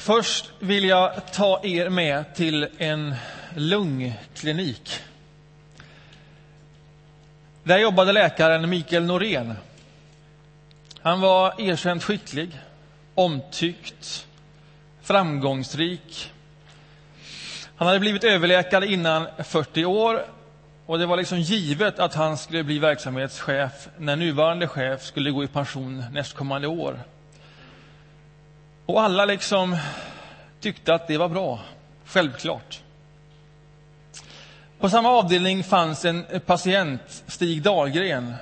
Först vill jag ta er med till en lungklinik. Där jobbade läkaren Mikael Norén. Han var erkänt skicklig, omtyckt, framgångsrik. Han hade blivit överläkare innan 40 år och det var liksom givet att han skulle bli verksamhetschef när nuvarande chef skulle gå i pension nästkommande år. Och alla liksom tyckte att det var bra, självklart. På samma avdelning fanns en patient, Stig Dahlgren.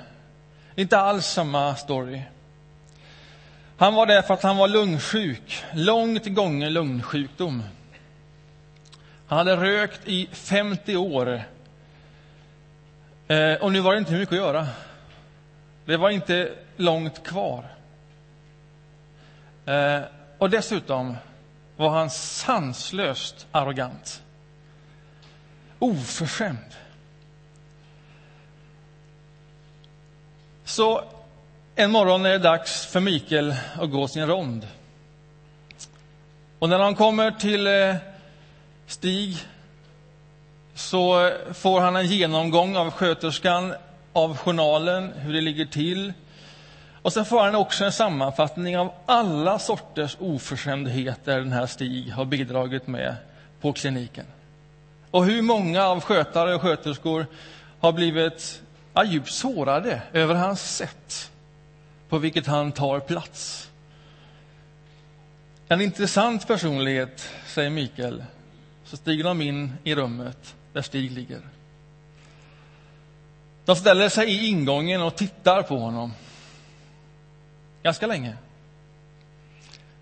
Inte alls samma story. Han var där för att han var lungsjuk, långt gången lungsjukdom. Han hade rökt i 50 år. Eh, och nu var det inte mycket att göra. Det var inte långt kvar. Eh, och dessutom var han sanslöst arrogant. Oförskämd. Så en morgon är det dags för Mikael att gå sin rond. Och när han kommer till eh, Stig så får han en genomgång av sköterskan av journalen, hur det ligger till. Och sen får han också en sammanfattning av alla sorters oförskämdheter den här Stig har bidragit med på kliniken. Och hur många av skötare och sköterskor har blivit ja, djupt sårade över hans sätt på vilket han tar plats. En intressant personlighet, säger Mikael. Så stiger de in i rummet där Stig ligger. De ställer sig i ingången och tittar på honom. Ganska länge.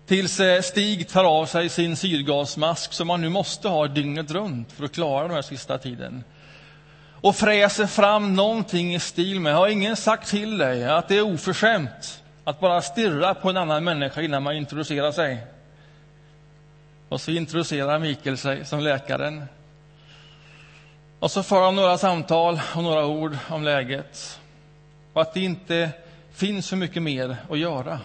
Tills eh, Stig tar av sig sin syrgasmask som man nu måste ha dygnet runt för att klara den här sista tiden. Och fräser fram någonting i stil med, har ingen sagt till dig att det är oförskämt att bara stirra på en annan människa innan man introducerar sig? Och så introducerar Mikael sig som läkaren. Och så för han några samtal och några ord om läget. Och att det inte finns så mycket mer att göra.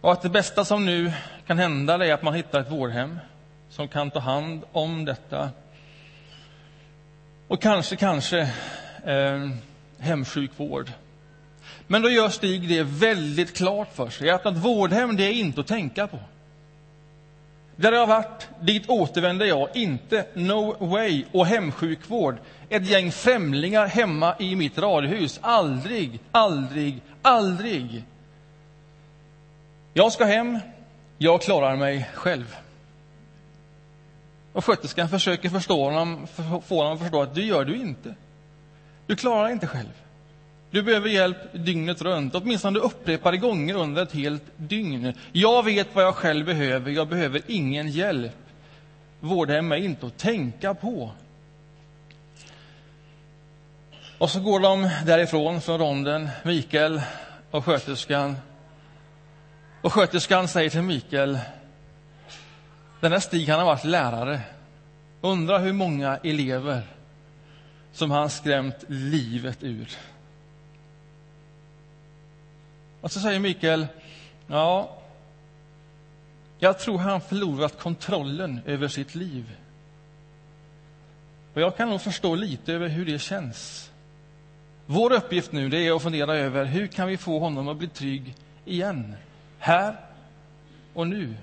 Och att det bästa som nu kan hända är att man hittar ett vårdhem som kan ta hand om detta. Och kanske, kanske eh, hemsjukvård. Men då gör Stig det väldigt klart för sig att ett vårdhem det är inte att tänka på. Där jag varit, dit återvänder jag inte. No way. Och hemsjukvård, ett gäng främlingar hemma i mitt radhus. Aldrig, aldrig, aldrig. Jag ska hem. Jag klarar mig själv. Och sköterskan försöker förstå honom, få honom att förstå att det gör du inte. Du klarar dig inte själv. Du behöver hjälp dygnet runt, åtminstone upprepade gånger under ett helt dygn. Jag vet vad jag själv behöver, jag behöver ingen hjälp. Vårdhem är inte att tänka på. Och så går de därifrån från ronden, Mikael och sköterskan. Och sköterskan säger till Mikael, den här Stig han har varit lärare. Undrar hur många elever som han skrämt livet ur. Och så säger Mikael, ja, jag tror han förlorat kontrollen över sitt liv. Och jag kan nog förstå lite över hur det känns. Vår uppgift nu det är att fundera över hur kan vi få honom att bli trygg igen, här och nu.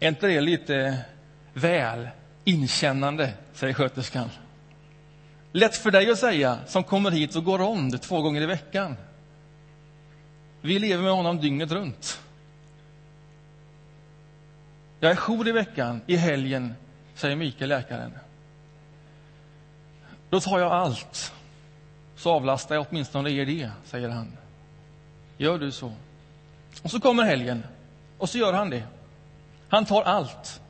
Är inte det lite väl inkännande, säger sköterskan. Lätt för dig att säga, som kommer hit och går rond två gånger i veckan. Vi lever med honom dygnet runt. Jag är jour i veckan, i helgen, säger Mikael, läkaren. Då tar jag allt, så avlastar jag åtminstone er det, säger han. Gör du så. Och så kommer helgen, och så gör han det. Han tar allt.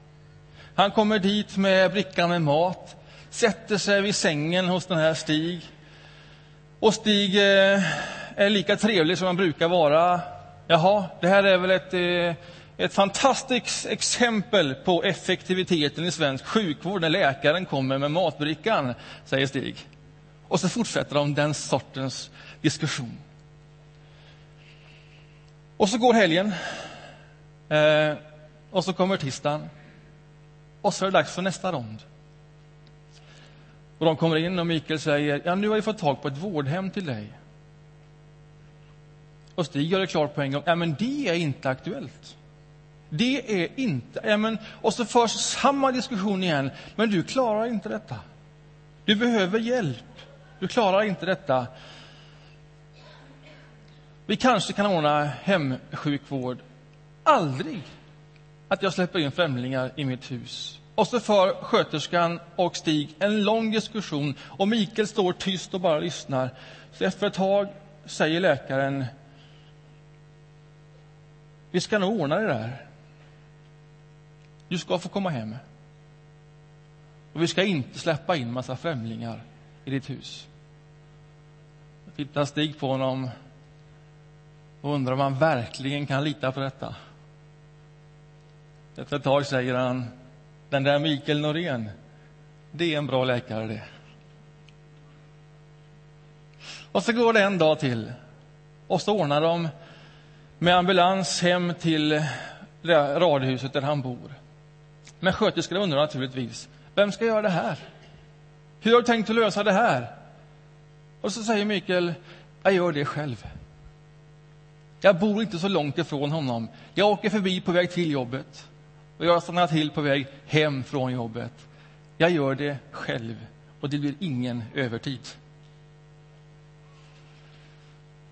Han kommer dit med brickan med mat, sätter sig vid sängen hos den här Stig. Och Stig eh, är lika trevlig som han brukar vara. Jaha, det här är väl ett, eh, ett fantastiskt exempel på effektiviteten i svensk sjukvård när läkaren kommer med matbrickan, säger Stig. Och så fortsätter de den sortens diskussion. Och så går helgen. Eh, och så kommer tisdagen. Och så är det dags för nästa rond. Och de kommer in och Mikael säger, ja nu har jag fått tag på ett vårdhem till dig. Och Stig gör det klart på en gång, ja men det är inte aktuellt. Det är inte, ja men, och så förs samma diskussion igen, men du klarar inte detta. Du behöver hjälp. Du klarar inte detta. Vi kanske kan ordna hemsjukvård. Aldrig att jag släpper in främlingar i mitt hus. Och så för sköterskan och Stig en lång diskussion och Mikael står tyst och bara lyssnar. Så efter ett tag säger läkaren Vi ska nog ordna det där. Du ska få komma hem. Och vi ska inte släppa in massa främlingar i ditt hus. Jag tittar Stig på honom och undrar om han verkligen kan lita på detta. Efter ett tag säger han, den där Mikael Norén, det är en bra läkare det. Och så går det en dag till och så ordnar de med ambulans hem till radhuset där han bor. Men sköterskorna undrar naturligtvis, vem ska göra det här? Hur har du tänkt att lösa det här? Och så säger Mikael, jag gör det själv. Jag bor inte så långt ifrån honom. Jag åker förbi på väg till jobbet och jag stannar till på väg hem från jobbet. Jag gör det själv och det blir ingen övertid.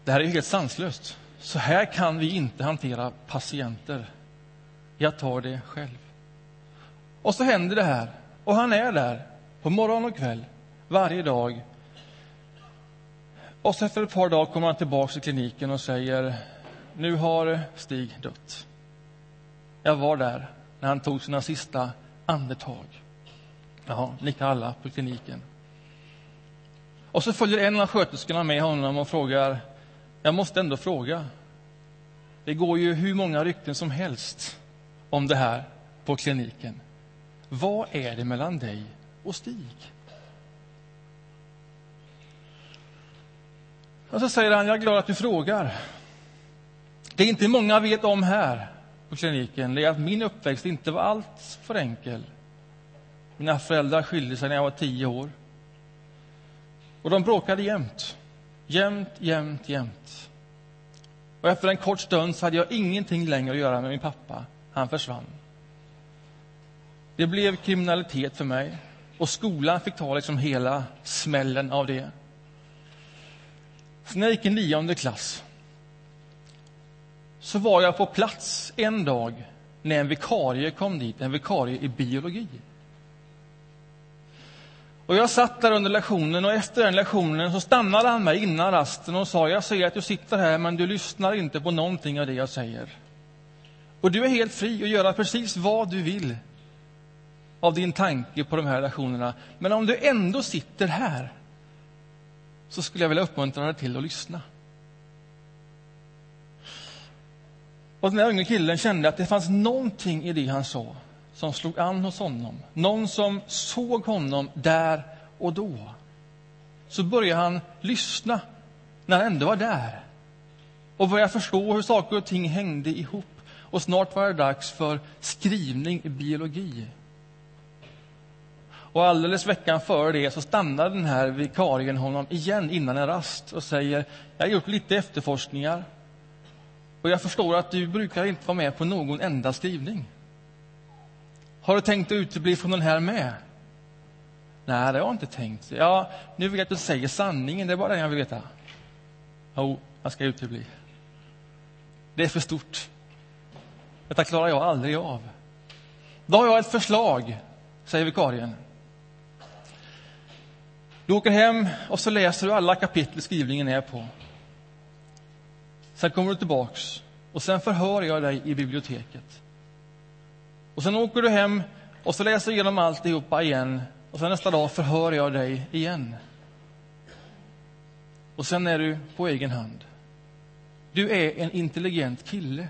Det här är helt sanslöst. Så här kan vi inte hantera patienter. Jag tar det själv. Och så händer det här. Och han är där på morgon och kväll, varje dag. Och så efter ett par dagar kommer han tillbaka till kliniken och säger nu har Stig dött. Jag var där när han tog sina sista andetag. Ja, nickar alla på kliniken. Och så följer en av sköterskorna med honom och frågar, jag måste ändå fråga. Det går ju hur många rykten som helst om det här på kliniken. Vad är det mellan dig och Stig? Och så säger han, jag är glad att du frågar. Det är inte många vet om här på kliniken, det är att min uppväxt inte var allt för enkel. Mina föräldrar skilde sig när jag var tio år. Och de bråkade jämt. Jämt, jämt, jämt. Och efter en kort stund så hade jag ingenting längre att göra med min pappa. Han försvann. Det blev kriminalitet för mig. Och skolan fick ta liksom hela smällen av det. Så när jag gick i nionde klass så var jag på plats en dag när en vikarie kom dit, en vikarie i biologi. Och jag satt där under lektionen och efter den lektionen så stannade han mig innan rasten och sa, jag ser att du sitter här men du lyssnar inte på någonting av det jag säger. Och du är helt fri att göra precis vad du vill av din tanke på de här lektionerna. Men om du ändå sitter här så skulle jag vilja uppmuntra dig till att lyssna. Och den här unge killen kände att det fanns någonting i det han sa som slog an hos honom. Någon som såg honom där och då. Så började han lyssna när han ändå var där och började förstå hur saker och ting hängde ihop. Och snart var det dags för skrivning i biologi. Och alldeles veckan före det så stannar den här vikarien honom igen innan en rast och säger, jag har gjort lite efterforskningar och jag förstår att du brukar inte vara med på någon enda skrivning. Har du tänkt att utebli från den här med? Nej, det har jag inte tänkt. Ja, nu att du säger sanningen, det är bara det jag vill veta. Jo, jag ska utebli. Det är för stort. Detta klarar jag aldrig av. Då har jag ett förslag, säger vikarien. Du åker hem och så läser du alla kapitel skrivningen är på. Sen kommer du tillbaks och sen förhör jag dig i biblioteket. Och sen åker du hem och så läser du igenom alltihopa igen och sen nästa dag förhör jag dig igen. Och sen är du på egen hand. Du är en intelligent kille.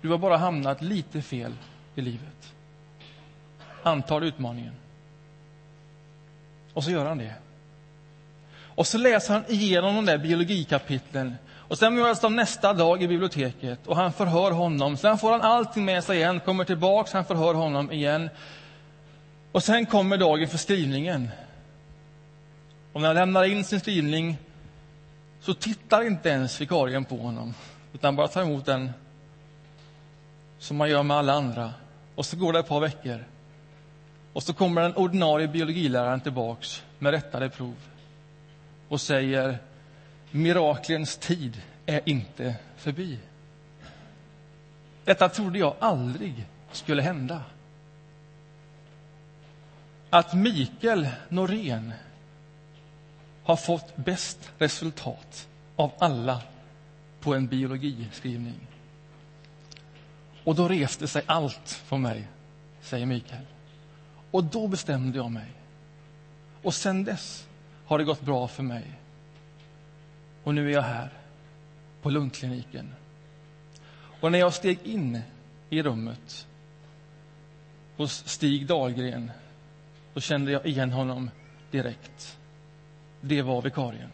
Du har bara hamnat lite fel i livet. Antar utmaningen. Och så gör han det. Och så läser han igenom de där biologikapitlen. Och sen möts de nästa dag i biblioteket och han förhör honom. Sen får han allting med sig igen, kommer tillbaks, han förhör honom igen. Och sen kommer dagen för skrivningen. Och när han lämnar in sin skrivning så tittar inte ens vikarien på honom, utan bara tar emot den som man gör med alla andra. Och så går det ett par veckor. Och så kommer den ordinarie biologiläraren tillbaks med rättade prov och säger miraklens tid är inte förbi. Detta trodde jag aldrig skulle hända. Att Mikael Norén har fått bäst resultat av alla på en biologiskrivning. Och då reste sig allt på mig, säger Mikael. Och då bestämde jag mig. Och sen dess har det gått bra för mig. Och nu är jag här, på lungkliniken. Och när jag steg in i rummet hos Stig Dahlgren, då kände jag igen honom direkt. Det var vikarien.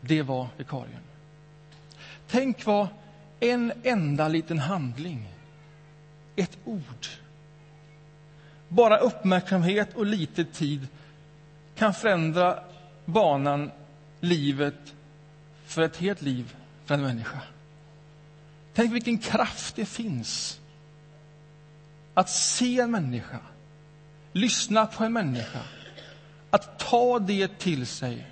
Det var vikarien. Tänk vad en enda liten handling, ett ord, bara uppmärksamhet och lite tid kan förändra banan, livet, för ett helt liv för en människa. Tänk vilken kraft det finns att se en människa, lyssna på en människa, att ta det till sig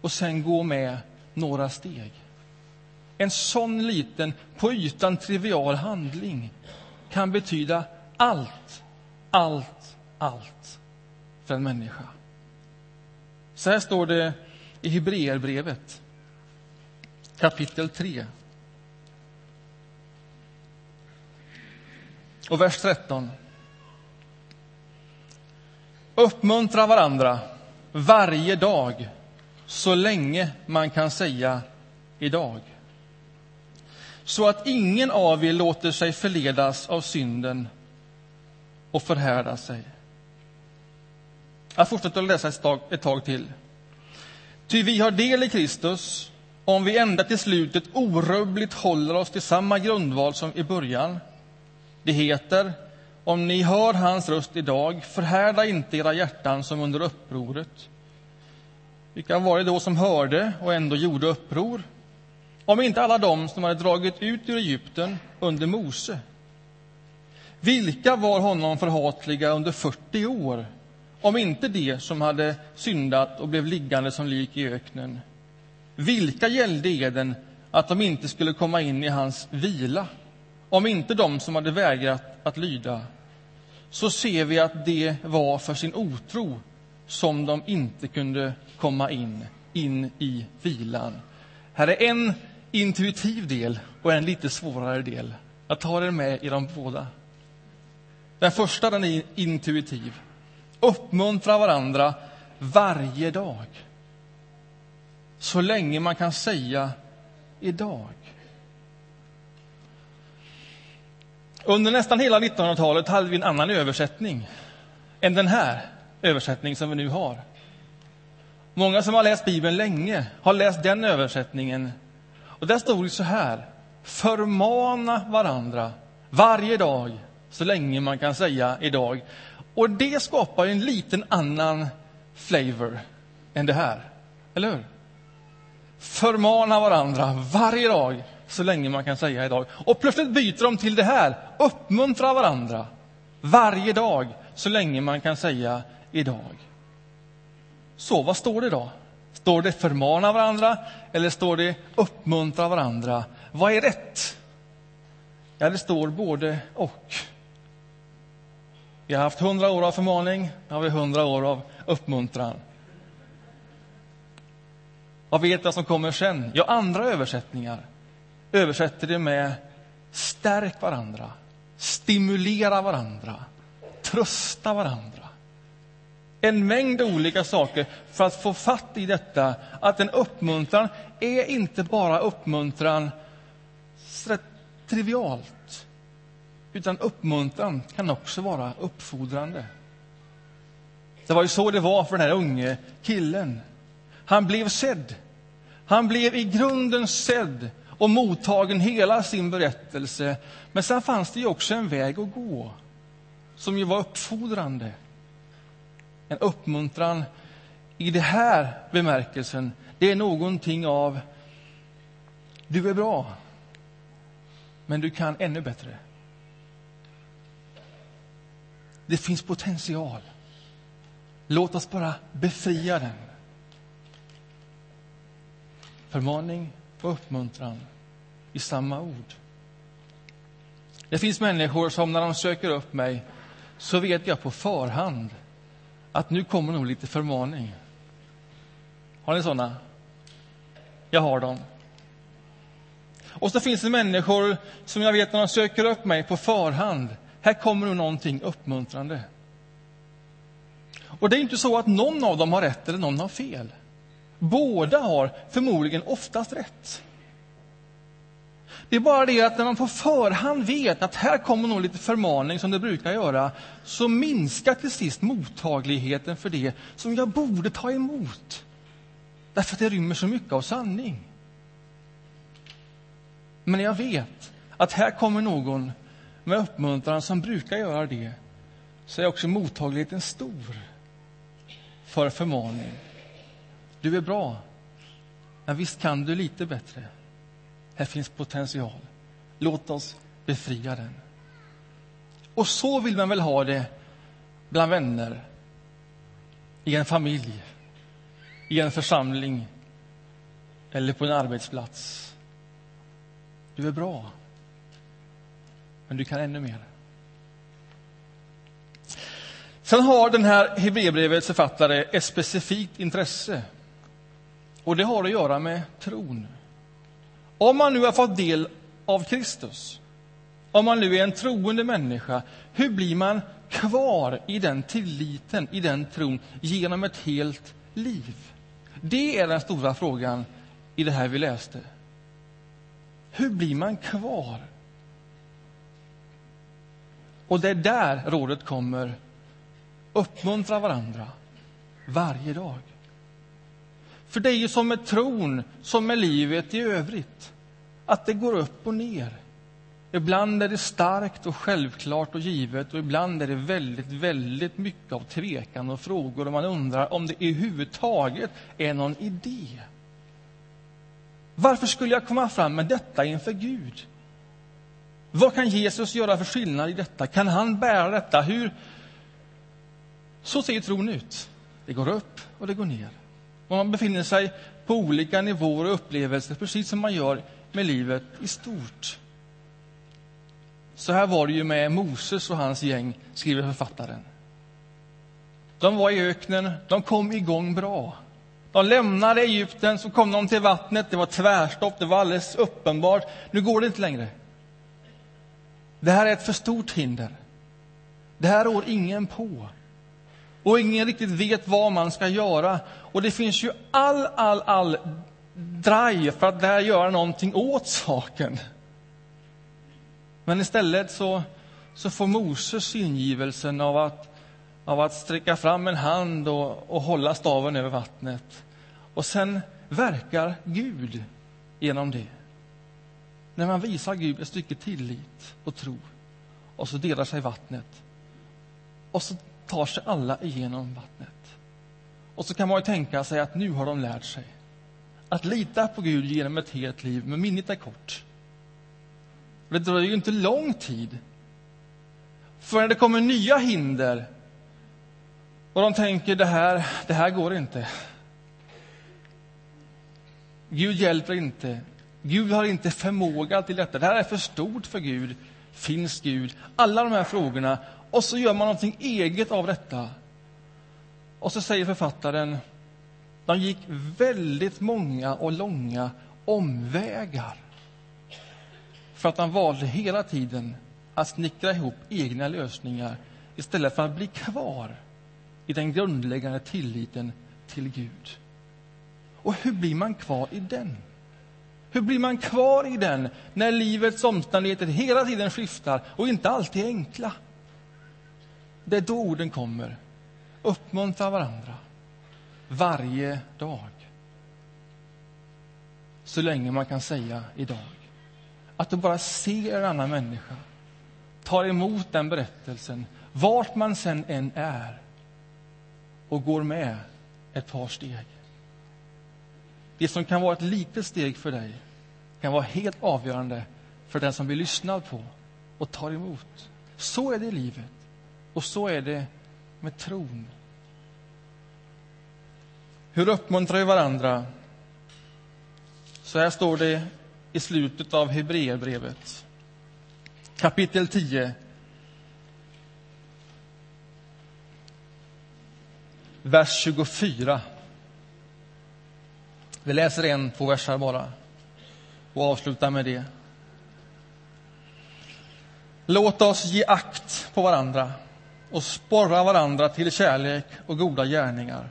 och sen gå med några steg. En sån liten, på ytan trivial handling kan betyda allt, allt, allt för en människa. Så här står det i Hebreerbrevet, kapitel 3. Och vers 13. Uppmuntra varandra varje dag så länge man kan säga idag så att ingen av er låter sig förledas av synden och förhärda sig. Jag fortsätter att läsa ett tag, ett tag till. Ty vi har del i Kristus om vi ända till slutet orubbligt håller oss till samma grundval som i början. Det heter, om ni hör hans röst idag, förhärda inte era hjärtan som under upproret. Vilka var det då som hörde och ändå gjorde uppror? Om inte alla de som hade dragit ut ur Egypten under Mose. Vilka var honom förhatliga under 40 år? Om inte de som hade syndat och blev liggande som lik i öknen. Vilka gällde eden att de inte skulle komma in i hans vila, om inte de som hade vägrat att lyda? Så ser vi att det var för sin otro som de inte kunde komma in, in i vilan. Här är en intuitiv del och en lite svårare del. Jag tar er med i de båda. Den första den är intuitiv. Uppmuntra varandra varje dag. Så länge man kan säga idag. Under nästan hela 1900-talet hade vi en annan översättning än den här översättningen som vi nu har. Många som har läst Bibeln länge har läst den översättningen. Och där stod det så här. Förmana varandra varje dag så länge man kan säga idag. Och det skapar en liten annan flavor än det här. Eller hur? Förmana varandra varje dag så länge man kan säga idag. Och plötsligt byter de till det här. Uppmuntra varandra varje dag så länge man kan säga idag. Så vad står det då? Står det förmana varandra eller står det uppmuntra varandra? Vad är rätt? Ja, det står både och. Vi har haft hundra år av förmaning, nu har vi hundra år av uppmuntran. Vad vet jag som kommer sen? Ja, andra översättningar översätter det med stärk varandra, stimulera varandra, trösta varandra. En mängd olika saker för att få fatt i detta att en uppmuntran är inte bara uppmuntran trivialt utan uppmuntran kan också vara uppfordrande. Det var ju så det var för den här unge killen. Han blev sedd. Han blev i grunden sedd och mottagen hela sin berättelse. Men sen fanns det ju också en väg att gå som ju var uppfordrande. En uppmuntran i det här bemärkelsen. Det är någonting av du är bra, men du kan ännu bättre. Det finns potential. Låt oss bara befria den. Förmaning och uppmuntran i samma ord. Det finns människor som när de söker upp mig så vet jag på förhand att nu kommer nog lite förmaning. Har ni såna? Jag har dem. Och så finns det människor som jag vet när de söker upp mig på förhand, här kommer nog någonting uppmuntrande. Och det är inte så att någon av dem har rätt eller någon har fel. Båda har förmodligen oftast rätt. Det är bara det att när man på förhand vet att här kommer nog lite förmaning som det brukar göra, så minskar till sist mottagligheten för det som jag borde ta emot. Därför att det rymmer så mycket av sanning. Men jag vet att här kommer någon med uppmuntran som brukar göra det, så är också mottagligheten stor för förmaning. Du är bra, men visst kan du lite bättre. Här finns potential. Låt oss befria den. Och så vill man väl ha det bland vänner, i en familj, i en församling eller på en arbetsplats. Du är bra, men du kan ännu mer. Sen har den här Hebreerbrevets författare ett specifikt intresse. Och det har att göra med tron. Om man nu har fått del av Kristus, om man nu är en troende människa, hur blir man kvar i den tilliten, i den tron, genom ett helt liv? Det är den stora frågan i det här vi läste. Hur blir man kvar? Och det är där rådet kommer. Uppmuntra varandra varje dag. För det är ju som med tron, som med livet i övrigt, att det går upp och ner. Ibland är det starkt och självklart och givet och ibland är det väldigt, väldigt mycket av tvekan och frågor och man undrar om det överhuvudtaget är någon idé. Varför skulle jag komma fram med detta inför Gud? Vad kan Jesus göra för skillnad i detta? Kan han bära detta? Hur? Så ser tron ut. Det går upp och det går ner. Och man befinner sig på olika nivåer och upplevelser, precis som man gör med livet i stort. Så här var det ju med Moses och hans gäng, skriver författaren. De var i öknen, de kom igång bra. De lämnade Egypten, så kom de till vattnet, det var tvärstopp, det var alldeles uppenbart. Nu går det inte längre. Det här är ett för stort hinder. Det här rår ingen på. Och ingen riktigt vet vad man ska göra. Och det finns ju all, all, all drive för att där göra någonting åt saken. Men istället så, så får Moses ingivelsen av att, av att sträcka fram en hand och, och hålla staven över vattnet. Och sen verkar Gud genom det. När man visar Gud ett stycke tillit och tro och så delar sig vattnet. Och så tar sig alla igenom vattnet. Och så kan man ju tänka sig att nu har de lärt sig att lita på Gud genom ett helt liv, men minnet är kort. Det dröjer ju inte lång tid för när det kommer nya hinder och de tänker det här, det här går inte. Gud hjälper inte. Gud har inte förmåga till detta. Det här är för stort för Gud. Finns Gud? Alla de här frågorna. Och så gör man någonting eget av detta. Och så säger författaren, de gick väldigt många och långa omvägar. För att de valde hela tiden att snickra ihop egna lösningar istället för att bli kvar i den grundläggande tilliten till Gud. Och hur blir man kvar i den? Hur blir man kvar i den när livets omständigheter hela tiden skiftar och inte alltid är enkla? Det är då orden kommer. uppmuntra varandra varje dag. Så länge man kan säga idag. Att du bara ser en annan människa, tar emot den berättelsen, vart man sen än är och går med ett par steg. Det som kan vara ett litet steg för dig kan vara helt avgörande för den som blir lyssnad på och tar emot. Så är det i livet, och så är det med tron. Hur uppmuntrar vi varandra? Så här står det i slutet av Hebreerbrevet, kapitel 10. Vers 24. Vi läser en, två versar bara och avslutar med det. Låt oss ge akt på varandra och sporra varandra till kärlek och goda gärningar.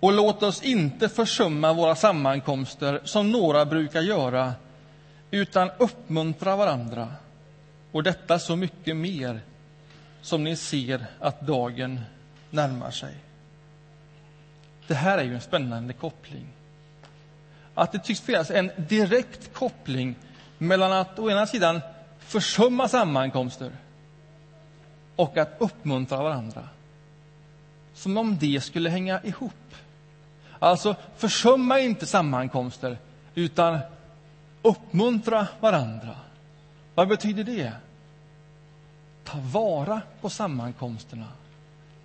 Och låt oss inte försumma våra sammankomster som några brukar göra, utan uppmuntra varandra, och detta så mycket mer som ni ser att dagen närmar sig. Det här är ju en spännande koppling. Att det tycks finnas en direkt koppling mellan att å ena sidan försumma sammankomster och att uppmuntra varandra. Som om det skulle hänga ihop. Alltså, försumma inte sammankomster, utan uppmuntra varandra. Vad betyder det? Ta vara på sammankomsterna,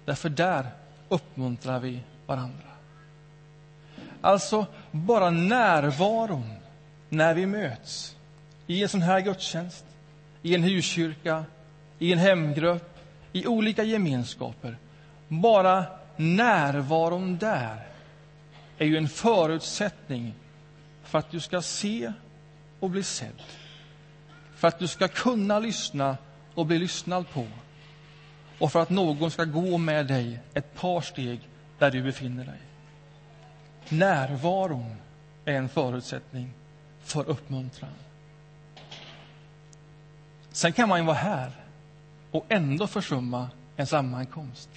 därför där uppmuntrar vi varandra. Alltså, bara närvaron när vi möts i en sån här gudstjänst, i en huskyrka, i en hemgrupp, i olika gemenskaper. Bara närvaron där är ju en förutsättning för att du ska se och bli sedd. För att du ska kunna lyssna och bli lyssnad på. Och för att någon ska gå med dig ett par steg där du befinner dig. Närvaron är en förutsättning för uppmuntran. Sen kan man ju vara här och ändå försumma en sammankomst.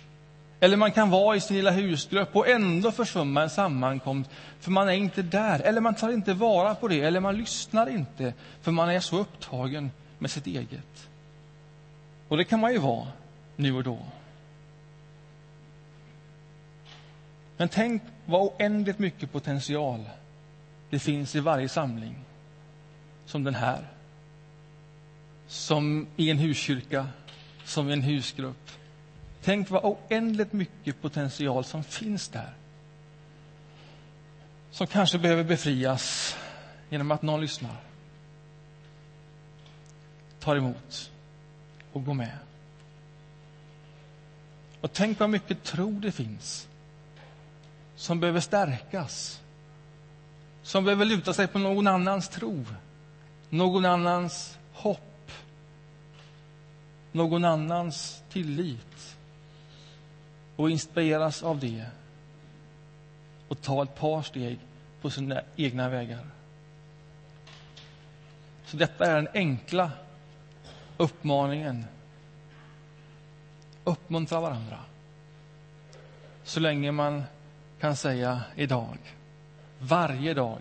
Eller man kan vara i sin lilla husgrupp och ändå försumma en sammankomst, för man är inte där. Eller man tar inte vara på det, eller man lyssnar inte, för man är så upptagen med sitt eget. Och det kan man ju vara nu och då. Men tänk vad oändligt mycket potential det finns i varje samling, som den här. Som i en huskyrka, som i en husgrupp. Tänk vad oändligt mycket potential som finns där. Som kanske behöver befrias genom att någon lyssnar, tar emot och går med. Och tänk vad mycket tro det finns som behöver stärkas. Som behöver luta sig på någon annans tro, någon annans hopp, någon annans tillit och inspireras av det och ta ett par steg på sina egna vägar. Så detta är den enkla uppmaningen. Uppmuntra varandra så länge man kan säga idag. Varje dag,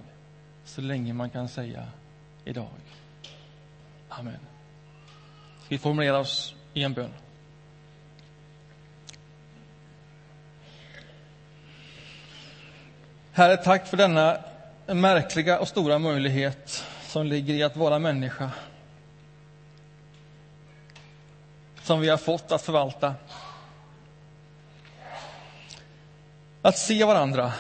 så länge man kan säga idag. Amen. Ska vi formulera oss i en bön? Herre, tack för denna märkliga och stora möjlighet som ligger i att vara människa. Som vi har fått att förvalta. Att se varandra.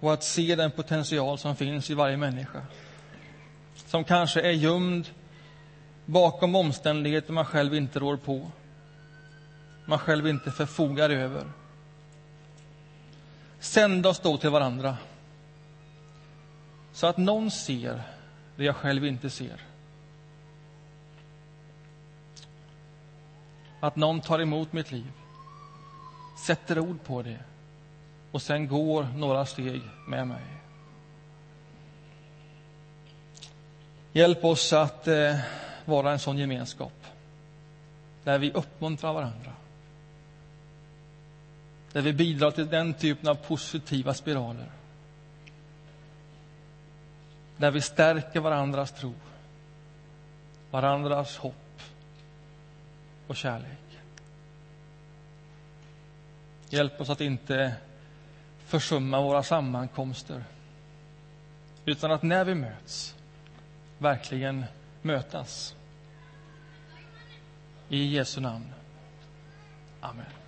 Och att se den potential som finns i varje människa. Som kanske är gömd bakom omständigheter man själv inte rår på. Man själv inte förfogar över. Sänd oss då till varandra. Så att någon ser det jag själv inte ser. Att någon tar emot mitt liv, sätter ord på det och sen går några steg med mig. Hjälp oss att eh, vara en sån gemenskap. där vi uppmuntrar varandra. Där vi bidrar till den typen av positiva spiraler. Där vi stärker varandras tro, varandras hopp och kärlek. Hjälp oss att inte försumma våra sammankomster utan att när vi möts verkligen mötas. I Jesu namn. Amen.